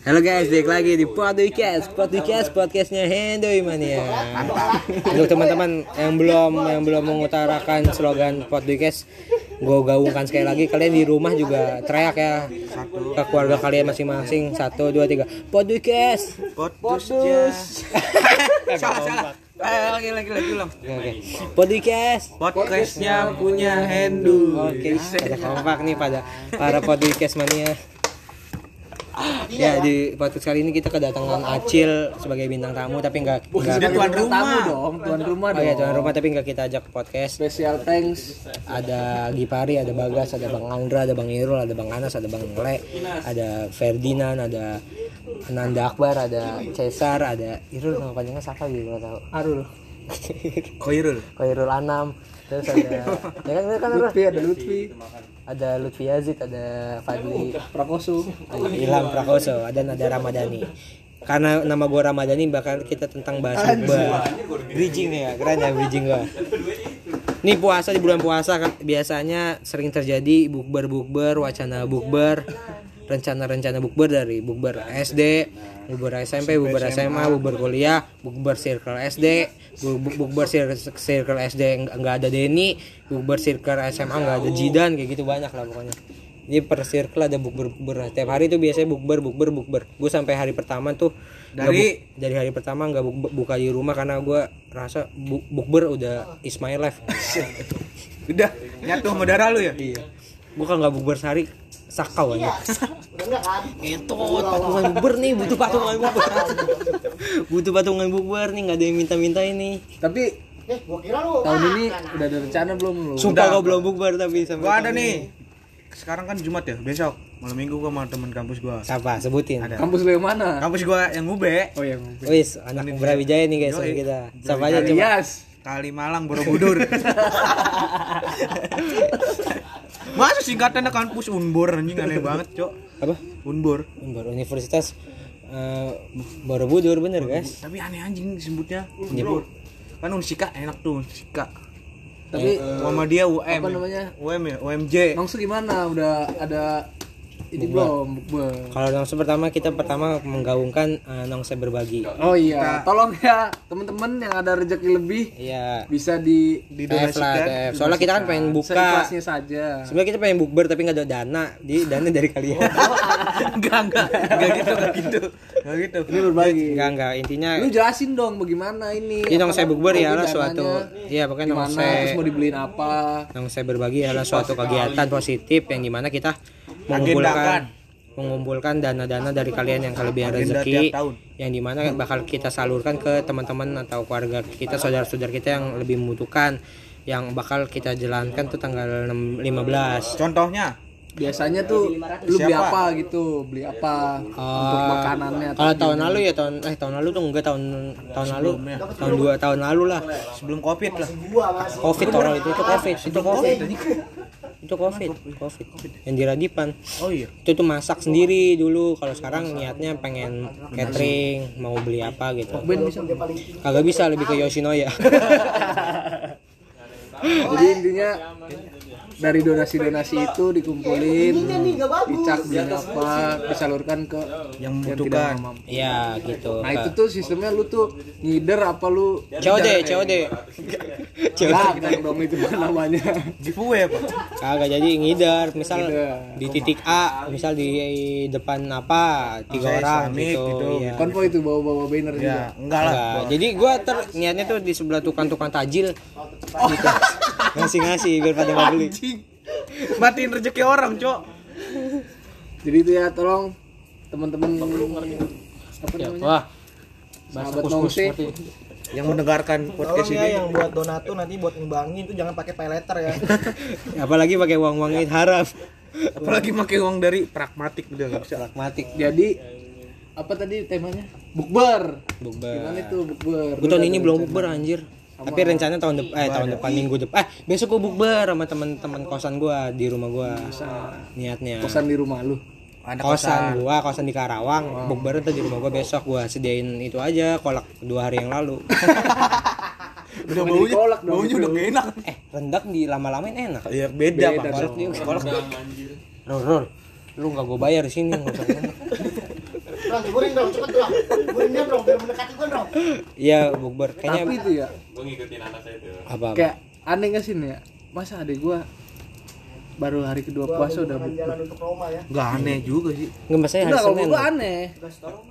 Halo guys, balik lagi di podcast, podcast, podcastnya Hendoy Mania. Untuk teman-teman yang belum yang belum mengutarakan slogan podcast, gue gaungkan sekali lagi. Kalian di rumah juga teriak ya ke keluarga kalian masing-masing. Satu, dua, tiga. Podcast. Podcast. salah salah. Eh, lagi lagi lagi ulang. Oke. Podcast. Podcastnya punya Hendu. Oke, pada kompak nih pada para podcast mania. Ya di podcast kali ini kita kedatangan Acil sebagai bintang tamu tapi nggak nggak tuan tamu rumah. dong, tuan rumah Oh ya tuan rumah tapi nggak kita ajak ke podcast. Special thanks. Ada Gipari, ada Bagas, ada Bang Andra, ada Bang Irul, ada Bang Anas, ada Bang Le, ada Ferdinand, ada Nanda Akbar, ada Cesar, ada Irul nama panjangnya siapa gitu nggak tahu. Arul. Koirul. Koirul Anam, terus ada ya kan, kan ada, Lutfi ada Lutfi. ada Lutfi Yazid, ada Fadli, Prakoso. ada Ilham Prakoso, ada Nada Ramadhani. Karena nama gua Ramadhani bakal kita tentang bahas bukber. Bridging ya, keren ya bridging gua. Ini puasa di bulan puasa kan biasanya sering terjadi bukber-bukber, wacana bukber, rencana-rencana bukber dari bukber SD, bukber SMP, bukber SMA, bukber kuliah, bukber circle SD, bu- bu- bukber cir- circle SD nggak- nggak ada Denny, bukber circle SMA nggak ada Jidan kayak gitu banyak lah pokoknya. Jadi per circle ada bukber bukber. Tiap hari tuh biasanya bukber bukber bukber. Gue sampai hari pertama tuh Dari- bu- dari hari pertama nggak bu- buka di rumah karena gue rasa bu- bukber udah is my life. Udah nyatu sama darah lu ya? Iya. Gue kan nggak bukber sehari sakau aja. Itu patungan bukber nih butuh patungan bukber. butuh patungan bukber nih nggak ada yang minta-minta ini. Tapi tahun ini udah ada rencana belum lu? Sumpah gue belum bukber tapi sampai Gua ada tahun nih. ini. Sekarang kan Jumat ya, besok malam Minggu gua sama temen kampus gua. Siapa? Sebutin. Ada. Kampus lu yang mana? Kampus gua yang UB, Oh yang Wis, anak Brawijaya nih guys Yoi. kita. Siapa aja coba? Kali Malang Borobudur. Masa singkatannya kampus Unbor anjing aneh banget, Cok. Apa? Unbor. Baru Universitas eh, Borobudur bener guys. Tapi aneh anjing disebutnya Unbor. Kan Unsika enak tuh Unsika. Tapi Muhammadiyah UM. apa ya? namanya? UM ya, UMJ. Nongsu gimana? Udah ada ini belum? Bukber. Kalau nongse pertama kita pertama menggaungkan eh, nongse berbagi. Oh iya, tolong ya teman-teman yang ada rezeki lebih Iya. bisa di TF lah, Didonasikan. TF. Soalnya kita kan pengen buka. seikhlasnya saja. Sebenarnya kita pengen bukber tapi nggak ada dana. Jadi dana dari kalian. enggak enggak enggak gitu enggak gitu enggak gitu Ini berbagi. Enggak enggak intinya Lu jelasin dong bagaimana ini. ini nongse bukber ya lah suatu iya pokoknya nongse Terus mau dibeliin apa? nongse berbagi adalah suatu kegiatan positif yang di mana kita mengumpulkan. Mengumpulkan. Dana-dana dari kalian yang kelebihan rezeki yang di mana bakal kita salurkan ke teman-teman atau keluarga kita saudara-saudara kita yang lebih membutuhkan yang bakal kita jalankan tuh tanggal 6 15 contohnya? Biasanya tuh lu beli Siapa? apa gitu, beli apa untuk Ah, makanannya atau Kalau tahun lalu ya tahun eh tahun lalu tuh enggak tahun tahun lalu tahun dua tahun lalu lah. Sebelum covid lah. Covid orang itu itu covid. Itu covid itu covid. Covid? Yang di Radipan. Oh iya. Itu tuh masak sendiri dulu. Kalau sekarang niatnya pengen catering mau beli apa gitu. Ben bisa. kagak bisa lebih ke Yoshinoya. Jadi intinya dari donasi-donasi itu dikumpulin, dicak beli apa, disalurkan ke yang membutuhkan. iya gitu Nah itu tuh sistemnya lu tuh ngider apa lu? COD COD Lah, dong itu namanya. giveaway apa? Kagak jadi ngidar misal di titik A misal di depan apa tiga orang gitu, gitu. iya. Konvoy itu bawa-bawa banner juga. ya enggak lah. Jadi gua ter niatnya tuh di sebelah tukang-tukang tajil gitu. ngasih-ngasih biar pada nggak beli matiin rezeki orang cok Jadi itu ya tolong teman-teman apa ya, namanya? wah Sahabat nongse. yang mendengarkan podcast Tolong ya ini yang buat donatur nanti buat ngembangin itu jangan pakai pay letter ya. apalagi pakai uang-uang itu haram apalagi pakai uang dari pragmatik udah nggak bisa pragmatik Jadi apa tadi temanya? Bukber. bukber Gimana itu bukber? Gua tahun ini belum bukber anjir tapi rencana tahun depan eh tahun depan minggu depan eh besok gua bukber sama teman-teman kosan gua di rumah gua. Niatnya. Kosan di rumah lu. ada kosan gua kosan di Karawang. Bukber tuh di rumah gua besok. Gua sediain itu aja kolak dua hari yang lalu. Udah baunya kolak dong. baunya udah gak enak. Eh rendak di lama-lamain enak. Ya beda, Beda pak. kolak dia kolak. Rol, Rol, lu nggak gue bayar di sini Dong, cepet dong. Dia dong, biar mendekati gua dong. Iya bukber kayaknya Tapi itu ya apa, apa? kayak aneh gak sih nih ya? Masa adik gua baru hari kedua puasa udah bukber. Jalan untuk Roma ya. Enggak aneh juga sih. Nggak masalahnya hari Enggak, kalau Senin gua loh. aneh.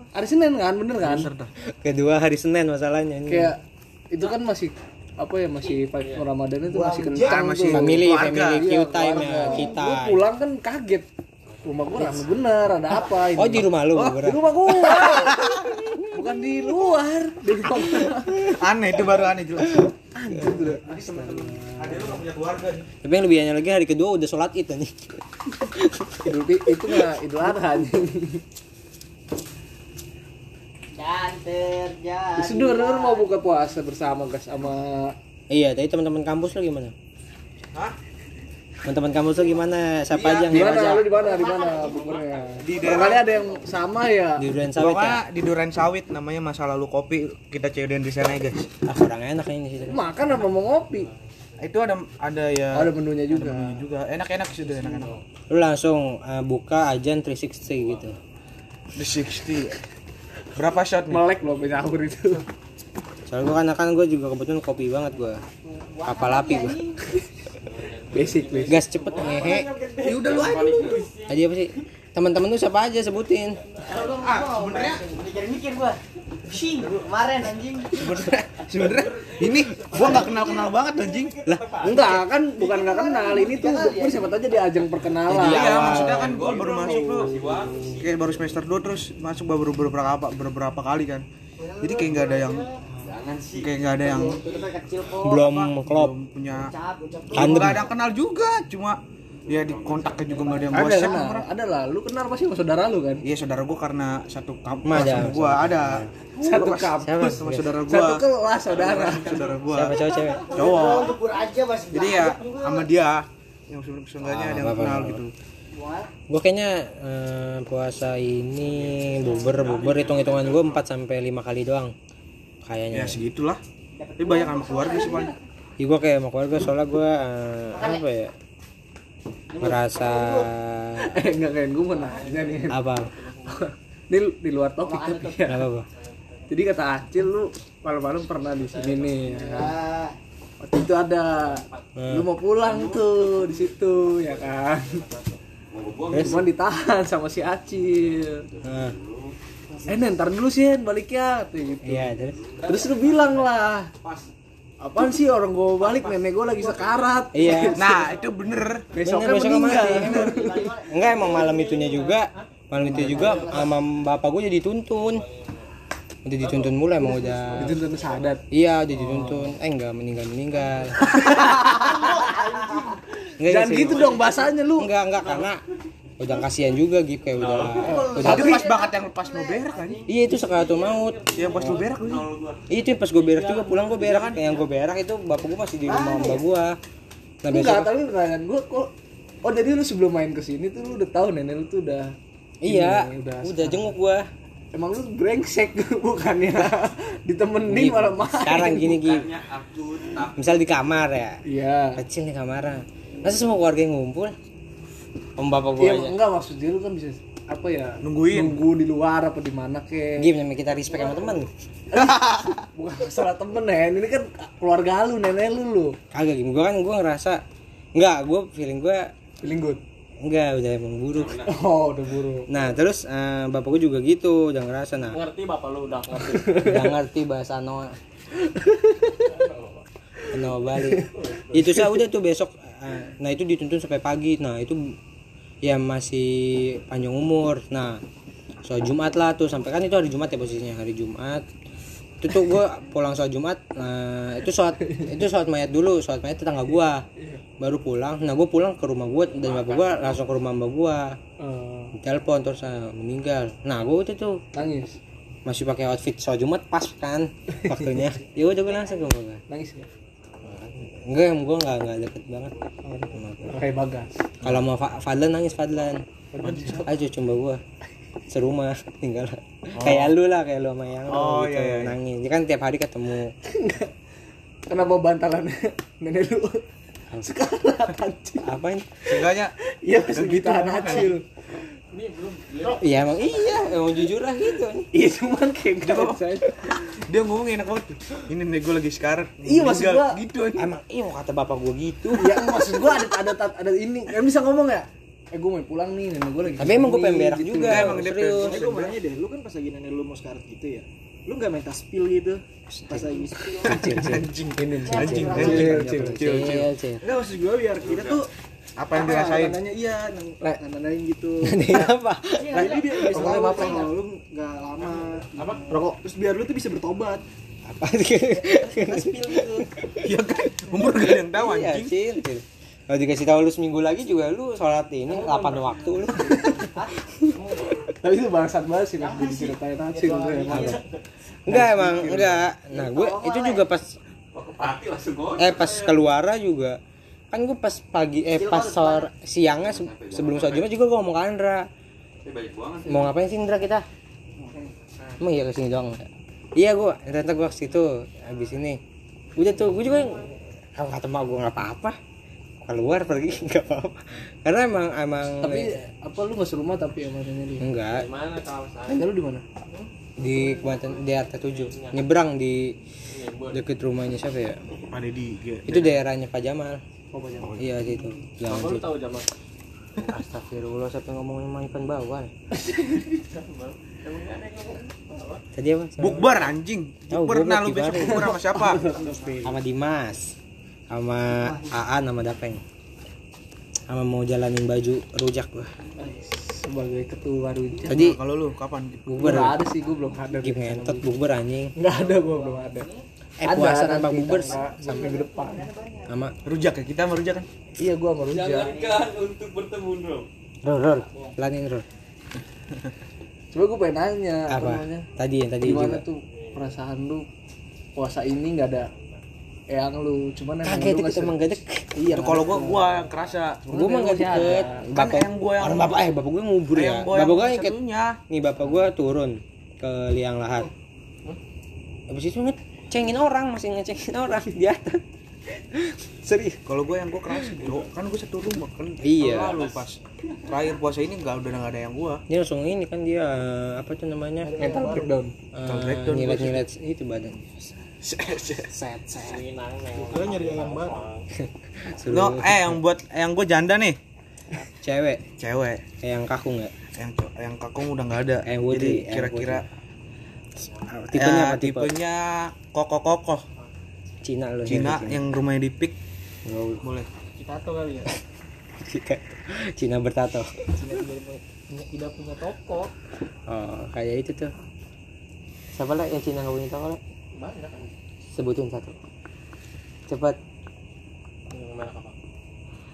Hari Senin kan, bener kan? Kedua hari Senin masalahnya ini. Kayak itu kan masih apa ya masih vibe Ramadan itu masih kencang masih family, family Iya, Q time ya keluarga. kita. Gua pulang kan kaget. Rumah gua rame bener, ada apa ini? Oh di rumah lu Oh, di rumah gua. Bukan di luar, di rumah. Aneh itu baru aneh jelas. Tapi yang lebih aneh lagi hari kedua udah sholat id nih. Idul itu nggak Idul Adha anjing. Canter, Di Sudur mau buka puasa bersama guys sama Iya, tadi teman-teman kampus lu gimana? Hah? Teman-teman kampus lu gimana? Siapa aja yang di mana diajak? lu di mana di mana di daerah ada yang sama ya Di Duren Sawit ya? Pokoknya di Duren Sawit namanya masa lalu kopi kita cewek di sana ya guys. Ah, kurang enak ini sih. makan apa mau ngopi Itu ada ada ya ada menunya juga juga enak-enak sih udah enak-enak. Lu langsung eh, buka ajan 360 gitu. The 60. Berapa shot nih? melek loh sahur itu Soalnya gua kan kan gua juga kebetulan kopi banget gua. Kapal api gua. basic basic Gas cepet ngehe. Ya udah lu aja. Tadi apa sih? Teman-teman lu siapa aja sebutin? Ah, sebenarnya udah jadi mikir gua. Sih, kemarin anjing. Sebenarnya ini gua nggak kenal-kenal banget anjing. Lah, enggak kan bukan nggak kenal ini tuh bukber siapa aja di ajang perkenalan Iya, maksudnya kan gua baru masuk tuh. Kayak baru semester 2 terus masuk baru beberapa beberapa kali kan. Jadi kayak nggak ada yang kayak nggak ada yang belum klop. belum punya nggak ada yang kenal juga cuma ya di kontaknya juga nggak ada yang ada kenal ada lah lu kenal pasti sama saudara lu kan Iya saudara gua karena satu kampus ada. sama gua ada. satu kampus sama saudara satu gua. kelas saudara Saudara gua. Siapa cowok cewek? Cowok. Jadi ya sama dia yang seenggaknya ada yang kenal gitu. Gue kayaknya eh, puasa ini bubur bubur hitung-hitungan gue 4 sampai 5 kali doang. Kayaknya. Ya segitulah. Tapi banyak sama keluarga sih paling. Iya gue kayak sama keluarga soalnya gue apa ya merasa eh enggak kayak gue mau nanya nih. Apa? Ini di luar topik tapi ya. Apa apa jadi kata Acil lu malam-malam pernah di sini nih ya kan? Ah, waktu itu ada. Lu mau pulang tuh di situ ya kan? Cuma ditahan sama si Acil. Nah, eh ntar dulu sih baliknya gitu. iya terus? Terus lu bilang lah apaan sih orang gue balik nenek gue lagi sekarat? Iya. Nah, itu bener. besoknya besoknya meninggal. enggak emang malam itunya juga. Malam itu juga sama bapak gue jadi dituntun. Udah dituntun mulu emang udah. Itu tentu sadat. Iya udah dituntun. Eh enggak meninggal meninggal enggak jangan gitu dong bahasanya lu. Enggak enggak karena udah kasihan juga gitu kayak udah udah Itu pas banget yang pas mau berak kan. iya itu sekaratul maut. Ya pas lu berak lu. Iya, itu yang pas gue berak juga pulang gue berak. Kan yang gue berak itu bapak gue masih di rumah mbak gue nah enggak besok tapi pertanyaan gue kok oh jadi lu sebelum main ke sini tuh lu udah tahu nenek lu tuh udah iya udah udah jenguk gue emang lu brengsek bukannya ditemenin malah main. sekarang gini gini misal di kamar ya. Iya. Kecil nih kamarnya masa semua keluarga yang ngumpul om bapak gue iya aja. enggak maksud dia lu kan bisa apa ya Nungguin. nunggu di luar apa di mana kek gimana kita respect sama teman bukan masalah temen Nen. Ini kan keluarga lu nenek lu lu. Kagak gini gue kan gue ngerasa enggak gue feeling gue feeling good? Enggak udah emang buruk. Oh udah buruk. Nah terus eh, bapak gue juga gitu udah ngerasa nah. Ngerti bapak lu udah ngerti. udah ngerti bahasa Noah. Noah Bali. Itu saya udah tuh besok nah itu dituntun sampai pagi. Nah itu ya masih panjang umur. Nah soal Jumat lah tuh. Sampai kan itu hari Jumat ya posisinya hari Jumat. Itu tuh gue pulang sholat Jumat. Nah itu sholat itu sholat mayat dulu sholat mayat tetangga gue baru pulang. Nah gue pulang ke rumah gue dan bapak gue langsung ke rumah mbak gue Eh, telepon terus ah, meninggal. Nah gue itu tuh nangis? masih pakai outfit sholat Jumat pas kan waktunya. Ya udah gue langsung ke mbak nangis ya enggak gue nggak nggak deket banget. Kayak bagas. Kalau mau Fa- Fadlan nangis Fadlan. Aja coba gue serumah tinggal. Kayak lu lah kayak lu sama yang lu Oh, gitu iya, iya. nangis. Dia kan tiap hari ketemu. Kenapa bantalan nenek lu. Sekarang anjing. Apa ini Seenggaknya. Iya masih ditahan acil Iya emang iya, emang jujur lah gitu. Iya cuman kayak gitu. aja. Dia ngomong enak banget. Ini nih gue lagi sekarat. Iya, maksud gua- gitu aja. Emang iya mau kata bapak gua gitu. Ya maksud gua ada ada ada, ada ini kan bisa ngomong ya. Eh gua mau pulang nih, nenek gua lagi. Tapi emang gua ke sini, pengen berak gitu. juga, Enggak, emang dia serius. Tapi gue mau nanya deh, lu kan pas lagi nenek lu mau sekarat gitu ya Lu gak minta spill gitu Pas lagi spill Cil, cil. Anjing. Ini cil, Anjing, cil, anjing. cil, Cil, cil, cil. cil, cil. Enggak maksud gue biar kita tuh Apa yang dirasain? Nanya iya, Le. nandain gitu Ini apa? Nah ini biar bisa Rokoknya tahu apa? kalau lu gak lama Apa? Rokok Terus biar lu tuh bisa bertobat Apa? Spill gitu Iya kan? Umur gak yang tahu Iya, anjing. cil, cil. Kalau dikasih tahu lu seminggu lagi juga lu sholat ini 8 waktu lu. Tapi itu bangsat banget sih pas diceritain aja emang. Enggak emang, enggak. Nah, gue itu juga pas eh pas keluar juga kan gue pas pagi eh pas sore siangnya se- sebelum sholat jumat juga gue ngomong ke Andra. Mau ngapain sih Indra kita? Emang iya ke sini doang? Iya gue ternyata gue ke situ habis ini. Udah tuh gue juga kalau kata mak gue nggak apa-apa. Keluar pergi nggak apa-apa. Karena emang emang Tapi apa lu nggak serumah tapi emang nenek lu? enggak. Nenek lu di mana? di Kuantan di RT 7 nyebrang di deket rumahnya siapa ya? Ada di G. itu daerahnya Pak Jamal Oh, banyak. iya situ jangan Lu tahu Jamal? Astagfirullah sampai ngomongin sama ikan bawal tadi apa Bukber anjing. Bukber nah lu besok gimana? bukber sama siapa? sama Dimas sama Aan sama Dapeng sama mau jalanin baju rujak gua Sebagai ketua rujak. tadi Kalau lu kapan? Bukber ada sih, gua belum ada. gim ngentot bukber anjing Nggak ada, gua belum ada. Eh puasa tanpa tangga sampai ke depan. sama. Rujak ya, kita sama rujak kan? Iya, gua mau rujak. Rol Rol. Pelanin Rol. Coba gua pengen nanya apa, apa? namanya? tadi yang tadi Gimana juga. tuh perasaan lu puasa ini nggak ada eyang lu, cuman emang lu deket emang gak deket. Iya, Itu kalau gua gua yang kerasa. gue mah gak masih ada. deket Kan yang gua yang- orang bapak eh bapak gue ngubur ya? Yang gua bapak gue yang ikat nih bapak gue turun ke liang lahat. Habis itu ngecengin orang masih ngecengin orang di atas serius Kalau gua yang gua kerasa, Bro. Kan gua satu rumah kan. Iya. Lalu pas terakhir puasa ini enggak udah enggak ada yang gua. dia langsung ini kan dia apa tuh namanya mental breakdown. uh, nyilet nyilet itu badan Set, set. Gue nyari ayam baru No, eh yang buat yang gua janda nih, cewek cewek. eh, yang kaku nggak Yang yang kakung udah nggak ada. Eh, Woody, Jadi eh, kira-kira tipenya ya, apa tipe? tipenya kokoh-kokoh. Cina loh Cina dari yang rumahnya di Pik. Nggak- Boleh. Kita tuh kali ya? Cina bertato. Cina tidak punya, tidak punya toko. Oh kayak itu tuh. Siapa lah yang Cina nggak punya toko lah Banyak. Kan sebutin satu. Cepat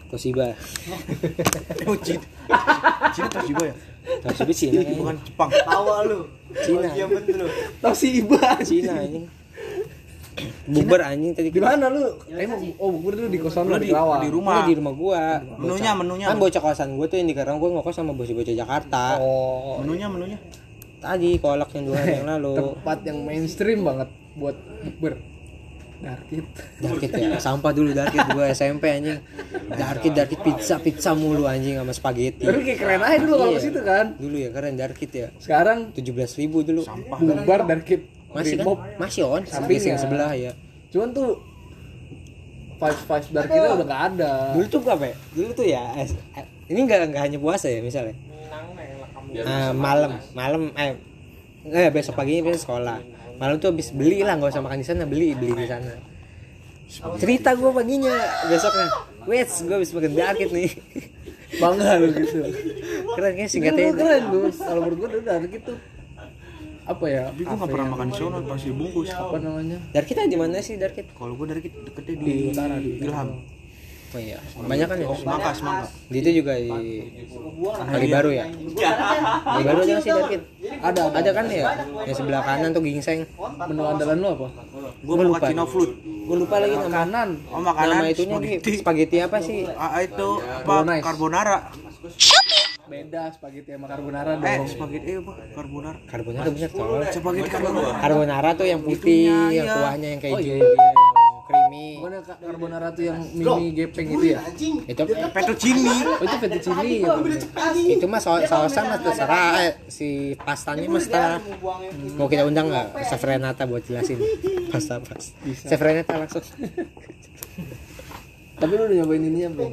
Toshiba Oh, Cina. Cina tuh juga ya? Toshiba Cina kayaknya. Bukan Jepang. Tawa lu. Cina Iya betul lu. Tahu si Iba. Cina anjing bubar anjing tadi Di mana lu? Emang oh bubur dulu di kosan lu di di, rumah. di rumah gua Menunya, menunya. kan bocah kosan gua tuh yang di Karawang gua ngokos sama bocah-bocah Jakarta Oh, Menunya, menunya. tadi kolak yang dua hari yang lalu tempat yang mainstream banget buat bukber. Darkit. Darkit ya, sampah dulu Darkit gua SMP anjing. Darkit Darkit pizza pizza mulu anjing sama spaghetti. Tapi kayak keren aja dulu kalau Iya. ke situ kan. Dulu ya keren Darkit ya. Sekarang 17.000 ribu dulu. Sampah. bubar Darkit. Masih kan? Masih on. Samping yang sebelah ya. Cuman tuh vibes vibes Darkitnya udah gak ada. Dulu tuh apa ya? Dulu tuh ya ini enggak enggak hanya puasa ya misalnya. Ah, malam, malam eh eh besok paginya biasa sekolah. Malam tuh habis beli lah nggak usah makan di sana, beli beli di sana. Cerita gue paginya besoknya. Wait, gue habis makan Darkit nih. Bangga lu gitu. keren kan Itu singkatnya. keren gue. Kalau menurut gue udah Darkit tuh apa ya? Tapi gua nggak pernah makan di sono, pasti dibungkus. Apa namanya? Darkit ada di mana sih Darkit? Kalau gua dari deketnya di, Di utara, di Ilham. Oh iya, banyak kan ya. Semangka, semangka. Di itu juga di Kali Baru ya. Kali Baru ada nggak sih Darkit? Ada ada. Kan ya? Yang sebelah kanan tuh gingseng. Menu andalan lu apa? Gua mau makan Cina food. Gue lupa lagi nama. Makanan. Oh, makanan Nama itunya spaghetti. spaghetti apa sih? Ah, itu apa? Bolognese. Carbonara. Beda spaghetti sama carbonara Eh, dong. spaghetti eh apa? Carbonara. Carbonara tolong. Spaghetti carbonara. Carbonara tuh yang putih, Itunya, yang iya. kuahnya yang keju, Oh, iya. Kak? Carbonara tuh yang mie gepeng itu ya? itu Fettuccine. Oh itu fettuccine. Ya. itu mah saus sausan mah terserah. Eh, si pastanya mah setelah mau kita undang nggak? Chef Renata buat jelasin. Pasta pas. Chef Renata langsung. Tapi lu udah nyobain ininya belum?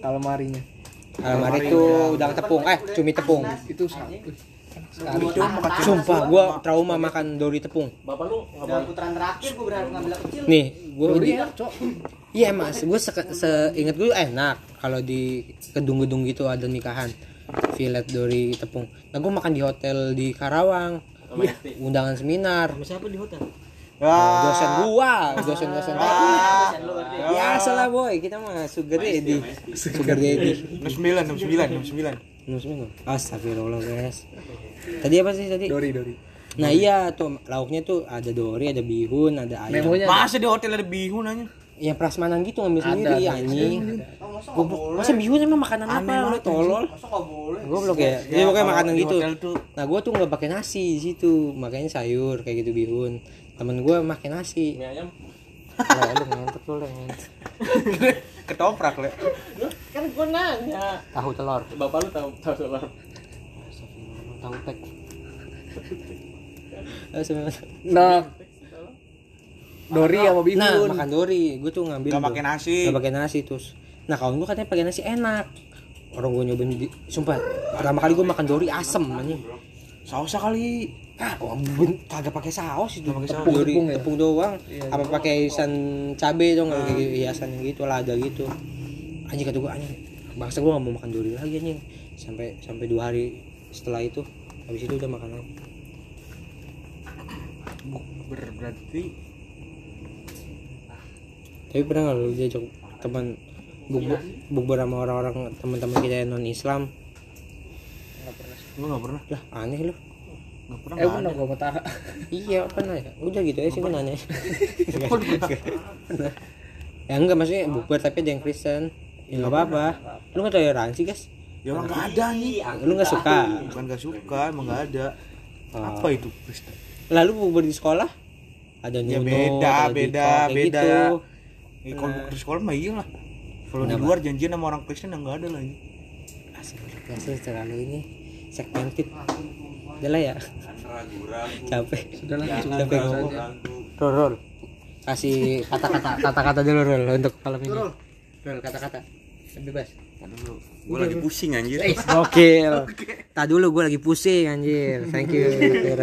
Calamarinya. Alamari itu udang tepung. Eh cumi tepung. Itu sama. Sekali. sumpah gua trauma makan dori tepung. Udah putaran terakhir gue berharap ngambil kecil. nih gua Dori enak, Cok. iya mas gua se seingat gue enak kalau di gedung-gedung gitu ada nikahan. Filet dori tepung. Nah gua makan di hotel di Karawang. Undangan seminar. Sama siapa di hotel? Ah. dosen gua dosen dosen Dosen lu berarti. biasa lah boy. Kita mah sugar daddy. sugar daddy. 69 69 69 minum minum astagfirullah guys tadi apa sih tadi Dori, Dori. nah iya tuh lauknya tuh ada dori ada bihun ada ayam Memonya Masa di hotel ada bihun aja? ya prasmanan gitu ngambil Ada, sendiri ada. anjing Oh, masa masa bihun emang makanan apa lu tolol Masa nggak boleh? goblok ya jadi pokoknya makanan gitu tuh- nah gua tuh nggak pakai nasi di situ makanya sayur kayak gitu bihun temen gua pakai nasi Mie ayam. Lah, lu ngentot lu lah, ngentot. Ketoprak le. Kan gua nanya. tahu telur Bapak lu tahu tahu telur. tahu tek Eh. Nah. Dori sama bihun. Nah, makan dori, gue tuh ngambil Gak pakai nasi. Gak pakai nasi terus. Nah, kawan gue katanya pakai nasi enak. Orang gue nyobain di, sumpah pertama kali gue makan dori asem anjing. Sausnya kali. Ah, oh, ben- kagak pakai saus itu. Pakai Tepung, saus. dori, Tepung ya? tepung doang. Apa pakai irisan cabe dong kayak gitu, hiasan gitu lada gitu. Anjing kata gue anjing. Bangsa gue gak mau makan dori lagi anjing. Sampai sampai dua hari setelah itu habis itu udah makan lagi. Ber- Berarti Tapi pernah nggak lu diajak teman bukber bukber sama orang-orang teman-teman kita yang non Islam? lu gak pernah? Lah aneh lu. Gak pernah. Eh nggak ada. gua Tara. Iya pernah ya. Udah gitu aja sih gue nanya. pernah. Ya enggak maksudnya bukber tapi ada yang Kristen. Ya nggak apa-apa. Lu nggak toleransi guys? Ya emang gak ada nih. Lu nggak suka? Bukan gak suka, emang gak ada. Oh. Apa itu? Lalu bukber di sekolah? Ada Ya beda, ada beda, beda. gitu. Ya, kalau di sekolah mah iya lah. Kalau di luar janjian sama orang Kristen yang gak ada lagi. Asik, biasa terlalu ini segmented. Udah lah ya. Capek. Sudah lah, cukup Capek Rol. Kasih kata-kata kata-kata dulu Rol untuk malam ini. Rol, kata-kata. Bebas. Gue lagi pusing anjir. Gokil. Tak dulu gue lagi pusing anjir. Thank you.